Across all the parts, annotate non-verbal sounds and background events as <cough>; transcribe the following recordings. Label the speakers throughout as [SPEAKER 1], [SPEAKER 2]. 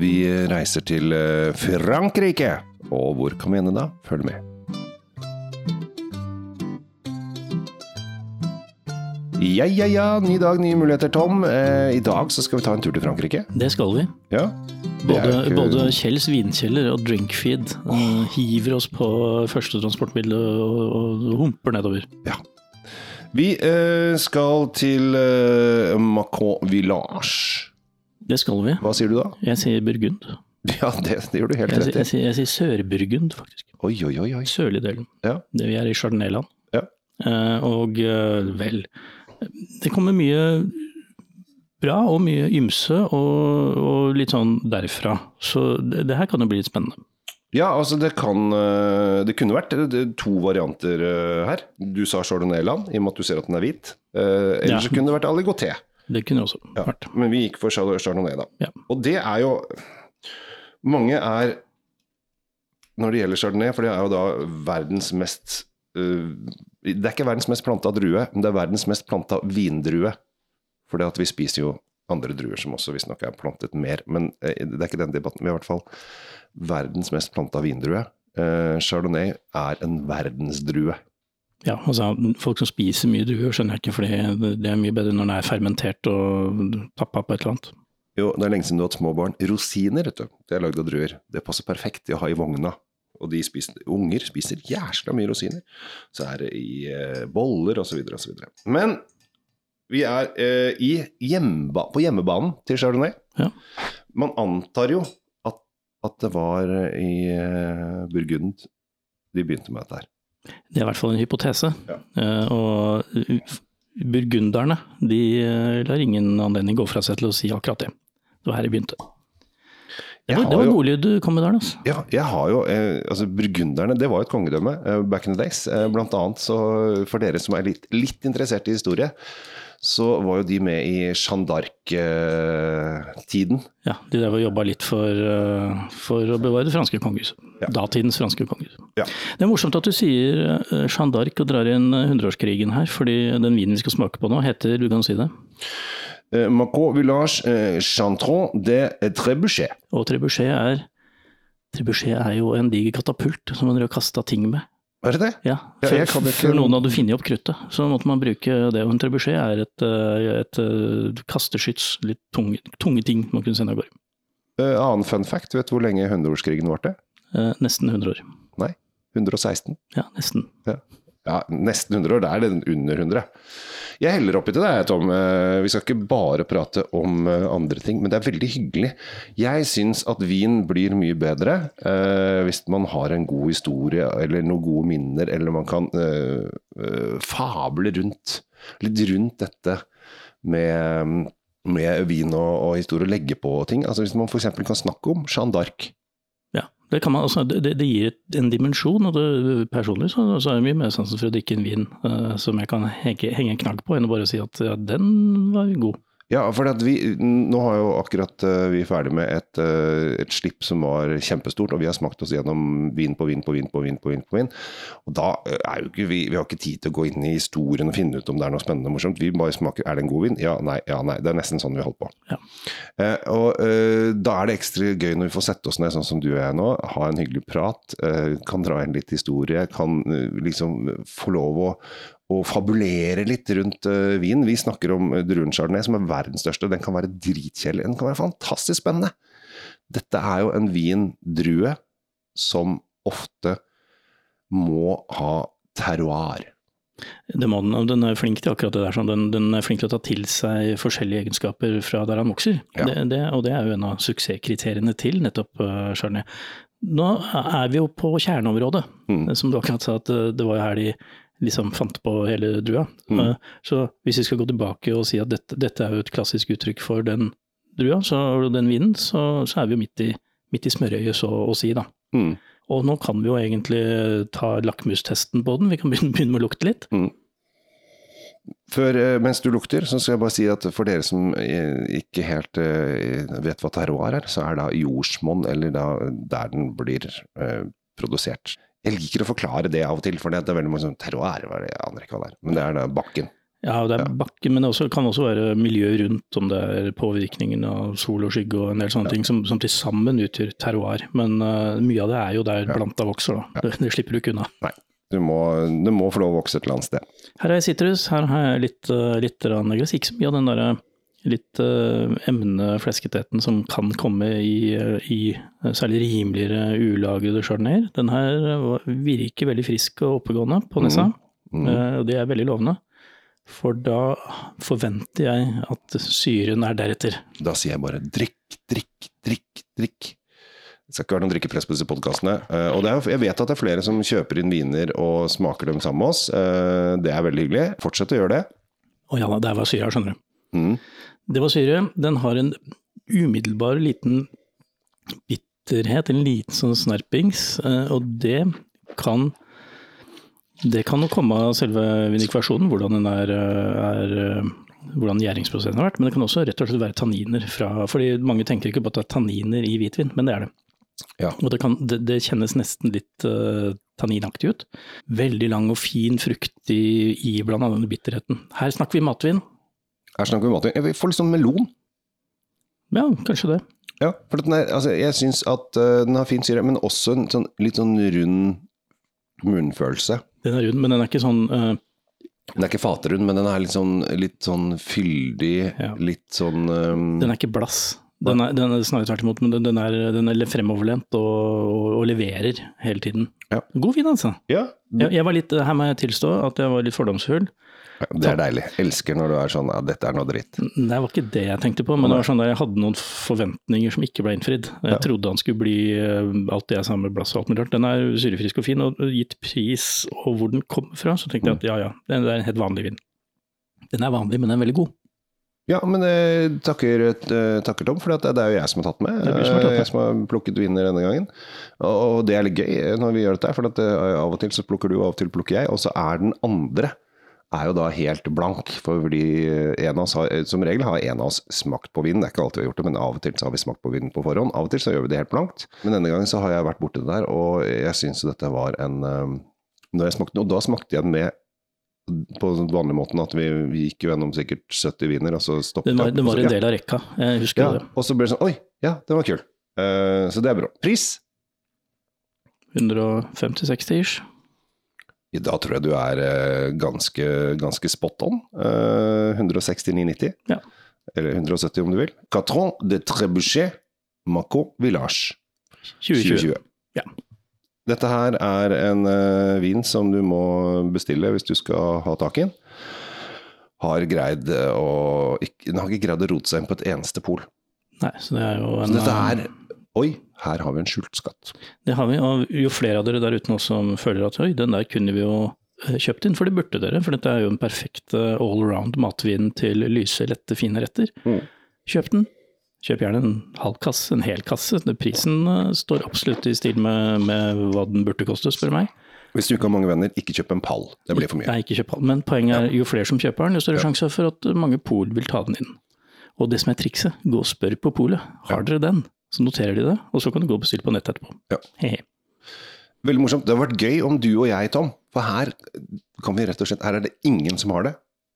[SPEAKER 1] Vi reiser til eh, Frankrike. Og hvor kan vi ende da? Følg med. Ja, ja, ja. Ny dag, nye muligheter, Tom. Eh, I dag så skal vi ta en tur til Frankrike.
[SPEAKER 2] Det skal vi.
[SPEAKER 1] Ja.
[SPEAKER 2] Både,
[SPEAKER 1] ikke-
[SPEAKER 2] både Kjells vinkjeller og Drinkfeed oh. hiver oss på første transportmiddel og, og humper nedover.
[SPEAKER 1] Ja. Vi eh, skal til eh, Macon Village.
[SPEAKER 2] Det skal vi.
[SPEAKER 1] Hva sier du da?
[SPEAKER 2] Jeg sier Burgund.
[SPEAKER 1] Ja, det, det gjør du helt
[SPEAKER 2] Jeg,
[SPEAKER 1] rett i.
[SPEAKER 2] jeg, jeg sier Sør-Burgund, faktisk.
[SPEAKER 1] Oi, oi, oi. oi.
[SPEAKER 2] Sørlig delen.
[SPEAKER 1] Ja.
[SPEAKER 2] Det vi er i Chardonnay-land.
[SPEAKER 1] Ja.
[SPEAKER 2] Eh, og eh, vel Det kommer mye bra og mye ymse og, og litt sånn derfra. Så det, det her kan jo bli litt spennende.
[SPEAKER 1] Ja, altså det kan eh, Det kunne vært eh, to varianter her. Du sa Chardonnay-land, i og med at du ser at den er hvit. Eh, Ellers
[SPEAKER 2] Ja.
[SPEAKER 1] så kunne det vært Aligoté.
[SPEAKER 2] Det kunne også
[SPEAKER 1] Ja.
[SPEAKER 2] vært.
[SPEAKER 1] Men vi gikk for Shadow Chardonnay, da.
[SPEAKER 2] Ja.
[SPEAKER 1] Og det er jo Mange er Når det gjelder Chardonnay, for det er jo da verdens mest uh, Det er ikke verdens mest planta drue, men det er verdens mest planta vindrue. For det at vi spiser jo andre druer som også visstnok er plantet mer. Men eh, det er ikke den debatten. Vi har i hvert fall verdens mest planta vindrue. Uh, Chardonnay er en verdensdrue.
[SPEAKER 2] Ja, altså Folk som spiser mye druer, skjønner jeg ikke, for det er mye bedre når den er fermentert og tappa på et eller annet.
[SPEAKER 1] Jo, det er lenge siden du har hatt små barn. Rosiner, vet du. Det er lagd av druer. Det passer perfekt i å ha i vogna. Og de spiser, unger spiser jæsla mye rosiner. Så er det i eh, boller osv. osv. Men vi er eh, i hjemmeba på hjemmebanen til Chardonnay.
[SPEAKER 2] Ja.
[SPEAKER 1] Man antar jo at, at det var i eh, Burgund de begynte med dette her.
[SPEAKER 2] Det er i hvert fall en hypotese.
[SPEAKER 1] Ja.
[SPEAKER 2] Eh, og burgunderne de eh, lar ingen anledning gå fra seg til å si akkurat det. Det var her det begynte. Det var, det var
[SPEAKER 1] jo-
[SPEAKER 2] du kom med der, altså.
[SPEAKER 1] Ja, jeg har jo eh, Altså, burgunderne, det var jo et kongedømme eh, back in the days. Eh, blant annet så for dere som er litt, litt interessert i historie, så var jo de med i Jeanne d'Arc-tiden.
[SPEAKER 2] Ja, de drev og jobba litt for, eh, for å bevare det franske kongehuset.
[SPEAKER 1] Ja.
[SPEAKER 2] Datidens franske kongehus.
[SPEAKER 1] Ja.
[SPEAKER 2] Det er morsomt at du sier eh, Jeanne d'Arc og drar inn hundreårskrigen her, fordi den vinen vi skal smake på nå heter, du kan si det,
[SPEAKER 1] Eh, Macron Village eh, Chantron de Trebuchet.
[SPEAKER 2] og trebuchet er Trebuchet er jo en diger katapult som man kasta ting med.
[SPEAKER 1] Er det det?
[SPEAKER 2] Ja,
[SPEAKER 1] Ja, jeg
[SPEAKER 2] før noen hadde funnet opp kruttet, så måtte man bruke det. Og en trebuchet er et, et, et eh, kasteskyts, litt tunge, tunge ting man kunne sende av gårde.
[SPEAKER 1] Uh, annen fun fact, vet du hvor lenge hundreårskrigen varte?
[SPEAKER 2] Uh, nesten 100 år.
[SPEAKER 1] Nei, 116.
[SPEAKER 2] Ja, nesten.
[SPEAKER 1] Ja, nesten 100 år. det er det under 100. Jeg heller oppi til deg, Tom. Eh, Vi skal ikke bare prate om eh, andre ting, men det er veldig hyggelig. Jeg syns at vin blir mye bedre eh, hvis man har en god historie eller noen gode minner, eller man kan eh, eh, fable rundt litt rundt dette med, med vin og, og historie, og legge på ting. Altså Hvis man f.eks. kan snakke om Jeanne d'Arc.
[SPEAKER 2] Det, man, altså, det- det gir en dimensjon, og det, personlig så, så er det mye mer sansen for å drikke en vin uh, som jeg kan henge, henge en knagg på, enn å bare si at ja, den var god.
[SPEAKER 1] Ja, for at vi, nå har jo akkurat uh, vi er ferdig med et, uh, et slipp som var kjempestort, og vi har smakt oss gjennom vin på vin på vin på vin. på vin på vin. Og da eh, er jo ikke vi Vi har ikke tid til å gå inn i historien og finne ut om det er noe spennende og morsomt. Vi bare smaker Er det en god vin? Ja, nei, ja, nei. Det er nesten sånn vi holder på.
[SPEAKER 2] Ja.
[SPEAKER 1] Uh, og da er det ekstra gøy når vi får sette oss ned sånn som du og jeg nå, ha en hyggelig prat, kan dra inn litt historie, kan liksom få lov å og fabulere litt rundt uh, vin. Vi snakker om uh, druen chardonnay, som er verdens største. Den kan være dritkjedelig. Den kan være fantastisk spennende. Dette er jo en vindrue som ofte må ha terroir.
[SPEAKER 2] Det må den, den er flink til akkurat det der. sånn. Den, den er flink til å ta til seg forskjellige egenskaper fra der han vokser.
[SPEAKER 1] Ja.
[SPEAKER 2] Det, det, og det er jo en av suksesskriteriene til nettopp uh, Chardonnay. Nå er vi jo på kjerneområdet,
[SPEAKER 1] Mm.
[SPEAKER 2] som du akkurat sa at det var jo her de liksom fant på hele drua.
[SPEAKER 1] Mm.
[SPEAKER 2] Uh, så hvis vi skal gå tilbake og si at dette, dette er jo et klassisk uttrykk for den drua, så, og den vinen, så, så er vi jo midt i, midt i smørøyet, så å si, da.
[SPEAKER 1] Mm.
[SPEAKER 2] Og nå kan vi jo egentlig ta lakmustesten på den, vi kan begynne, begynne med å lukte litt.
[SPEAKER 1] Før, eh, mens du lukter, så skal jeg bare si at for dere som eh, ikke helt eh, vet hva terroir er, så er da jordsmonn, eller da der den blir eh, produsert. Jeg liker å forklare det av og til, for det er veldig mange sånn terroir, er det? jeg aner ikke hva det er. Men det er da bakken.
[SPEAKER 2] Ja, det er bakken, men det også, kan også være miljøet rundt, om det er påvirkningen av sol og skygge og en del sånne ting som, som til sammen utgjør terroir. Men uh, mye av det er jo der planta vokser, da. Det, <laughs> det, slipper du ikke unna.
[SPEAKER 1] Nei, du må, du må, få lov å vokse et eller annet sted.
[SPEAKER 2] Her har jeg sitrus, her har jeg litt, uh, litt gress. Ikke så mye av den derre litt uh, emneflesketheten som kan komme i, i særlig rimeligere ulagrede chardonnayer. Den her virker veldig frisk og oppegående på nesa, mm. Mm. og det er veldig lovende. For da forventer jeg at syren er deretter.
[SPEAKER 1] Da sier jeg bare drikk, drikk, drikk, drikk. Det skal ikke være noen drikkepress på disse podkastene. Eh, og er, jeg vet at det er flere som kjøper inn viner og smaker dem sammen med oss. Eh, det er veldig hyggelig. Fortsett å gjøre det.
[SPEAKER 2] Å ja, der var syra, skjønner du. Mm. Det var syre. Den har en umiddelbar liten bitterhet, en liten sånn snerpings, eh, og det kan det kan nok komme av selve vindikvasjonen, hvordan den er, er hvordan gjæringsprosessen har vært. Men det kan også rett og slett være tanniner fra fordi mange tenker ikke på at det er tanniner i hvitvin, men det er det. Ja. Og det, kan, det, det, kjennes nesten litt uh, tanninaktig ut. Veldig lang og fin, fruktig iblanda denne bitterheten. Her snakker vi matvin.
[SPEAKER 1] Her snakker vi matvin. Jeg får litt sånn melon.
[SPEAKER 2] Ja, kanskje det.
[SPEAKER 1] Ja, for er, altså, jeg syns at uh, den har fin syre, men også en sånn, litt sånn rund munnfølelse.
[SPEAKER 2] Den er rund, men den er ikke sånn uh...
[SPEAKER 1] Den er ikke faterund, men den er litt sånn, litt sånn fyldig, ja. litt sånn um...
[SPEAKER 2] Den er ikke blass. Den er, den er snarere tvert imot, men den er, den er fremoverlent og, og, og, leverer hele tiden. Ja. God vin, altså. Ja. Jeg, jeg, var litt, her må jeg tilstå at jeg var litt fordomsfull.
[SPEAKER 1] Det er deilig. Elsker når du er sånn ja, dette er noe dritt.
[SPEAKER 2] Det var ikke det jeg tenkte på, men det var sånn at jeg hadde noen forventninger som ikke ble innfridd. Jeg trodde han skulle bli eh, alt det jeg sa med blass og alt mulig rart. Den er syrefrisk og fin, og gitt pris og hvor den kom fra, så tenkte jeg at ja ja, det er en helt vanlig vin. Den er vanlig, men den er veldig god.
[SPEAKER 1] Ja, men eh, takker, eh, takker Tom, for det er jo jeg som har tatt med. Som har tatt med. Jeg som har plukket viner denne gangen. Og det er litt gøy når vi gjør dette, for av og til så plukker du, og av og til plukker jeg. Og så er den andre er jo da helt blank. Fordi en av oss har, som regel har en av oss smakt på vinen. Det er ikke alltid vi har gjort det, men av og til så har vi smakt på vinen på forhånd. Av og til så gjør vi det helt blankt. Men denne gangen så har jeg vært borti det der, og jeg syns dette var en når jeg smakte, Og da smakte jeg den med på den vanlige måten at vi, vi gikk jo gjennom sikkert 70 viner, og så stoppet
[SPEAKER 2] Den var, den var en del av rekka, jeg husker
[SPEAKER 1] ja,
[SPEAKER 2] det.
[SPEAKER 1] Og så ble det sånn Oi, ja, den var kul. Uh, så det er bra. Pris?
[SPEAKER 2] 150-60 ish.
[SPEAKER 1] Da tror jeg du er eh, ganske, ganske spot on. Uh, eh, 169,90. Ja. Eller 170 om du vil. Catron de Trebuchet Maco Village
[SPEAKER 2] 2020. 2020. Ja.
[SPEAKER 1] Dette her er en uh, vin som du må bestille hvis du skal ha tak i den. Har greid å Den har ikke greid å rote seg inn på et eneste pol.
[SPEAKER 2] Nei, så det er jo en,
[SPEAKER 1] Så dette er Oi, her har vi en skjult skatt.
[SPEAKER 2] Det har vi, og jo flere av dere der ute nå som føler at oi, den der kunne vi jo eh, kjøpt inn, for det burde dere. For dette er jo en perfekt eh, all around matvin til lyse, lette, fine retter. Mm. Kjøp den. Kjøp gjerne en halv kasse, en hel kasse. Prisen eh, står absolutt i stil med, med hva den burde koste, spør meg.
[SPEAKER 1] Hvis du ikke har mange venner, ikke kjøp en pall. Det blir for mye.
[SPEAKER 2] Nei, ikke kjøp pall. Men poenget er jo flere som kjøper den, jo større ja. sjanse for at mange pol vil ta den inn. Og det som er trikset, gå og spør på polet. Har dere den? Så noterer de det, og så kan du gå og bestille på nett etterpå. Ja. He
[SPEAKER 1] Veldig morsomt. Det har vært gøy om du og jeg, Tom. For her kan vi rett og slett Her er det ingen som har det.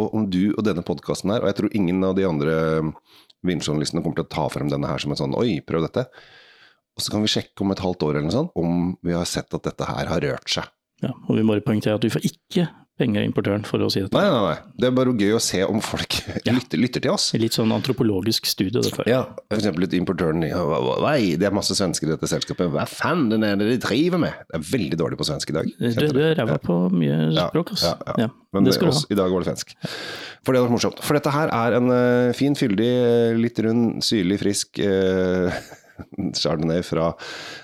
[SPEAKER 1] Og om du og denne podkasten her, og jeg tror ingen av de andre vinjournalistene kommer til å ta frem denne her som en sånn Oi, prøv dette. Og så kan vi sjekke om et halvt år eller noe sånt om vi har sett at dette her har rørt seg.
[SPEAKER 2] Ja, og vi må poengtere at vi får ikke penger av importøren for å si dette.
[SPEAKER 1] Nei, nei, nei. Det er bare gøy å se om folk <laughs> ja. lytter, lytter, til oss.
[SPEAKER 2] Litt sånn antropologisk studie, dette.
[SPEAKER 1] Ja, eksempel litt importøren Nei, det er masse svensker i dette selskapet. Hva faen det er det de driver med? Det er veldig dårlig på svensk i dag.
[SPEAKER 2] Du, du er ræva på mye språk, altså.
[SPEAKER 1] Ja, ja, Men det oss, i dag var det svensk. For det var morsomt. For dette her er en uh, fin, fyldig, litt rund, syrlig, frisk uh, <laughs> <laughs> chardonnay fra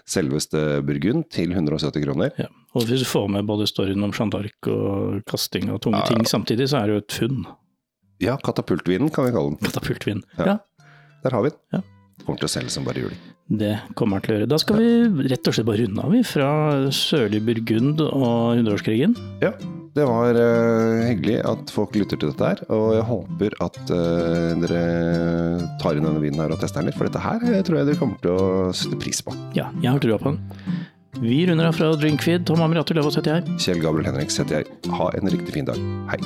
[SPEAKER 1] selveste Burgund til 170 kroner. Ja.
[SPEAKER 2] Og hvis du får med både storyen om Jeanne d'Arc og kasting av tunge ja, ting samtidig, så er det jo et funn.
[SPEAKER 1] Ja, katapultvinen kan vi kalle den.
[SPEAKER 2] Katapultvinen, ja.
[SPEAKER 1] Der har vi den. Ja. Kommer til å selge som bare juling.
[SPEAKER 2] Det kommer han til å gjøre. Da skal vi rett og slett bare runde av, vi. Fra sørlig Burgund og hundreårskrigen.
[SPEAKER 1] Ja. Det var uh, hyggelig at folk lytter til dette her, og jeg håper at uh, dere tar inn denne vinen her og tester den litt, for dette her jeg tror jeg dere kommer til å sette pris på.
[SPEAKER 2] Ja, jeg har trua på den. Vi runder av fra Drinkfeed. Tom Amirato Løvaas heter jeg.
[SPEAKER 1] Kjell Gabriel Henriks heter jeg. Ha en riktig fin dag. Hei.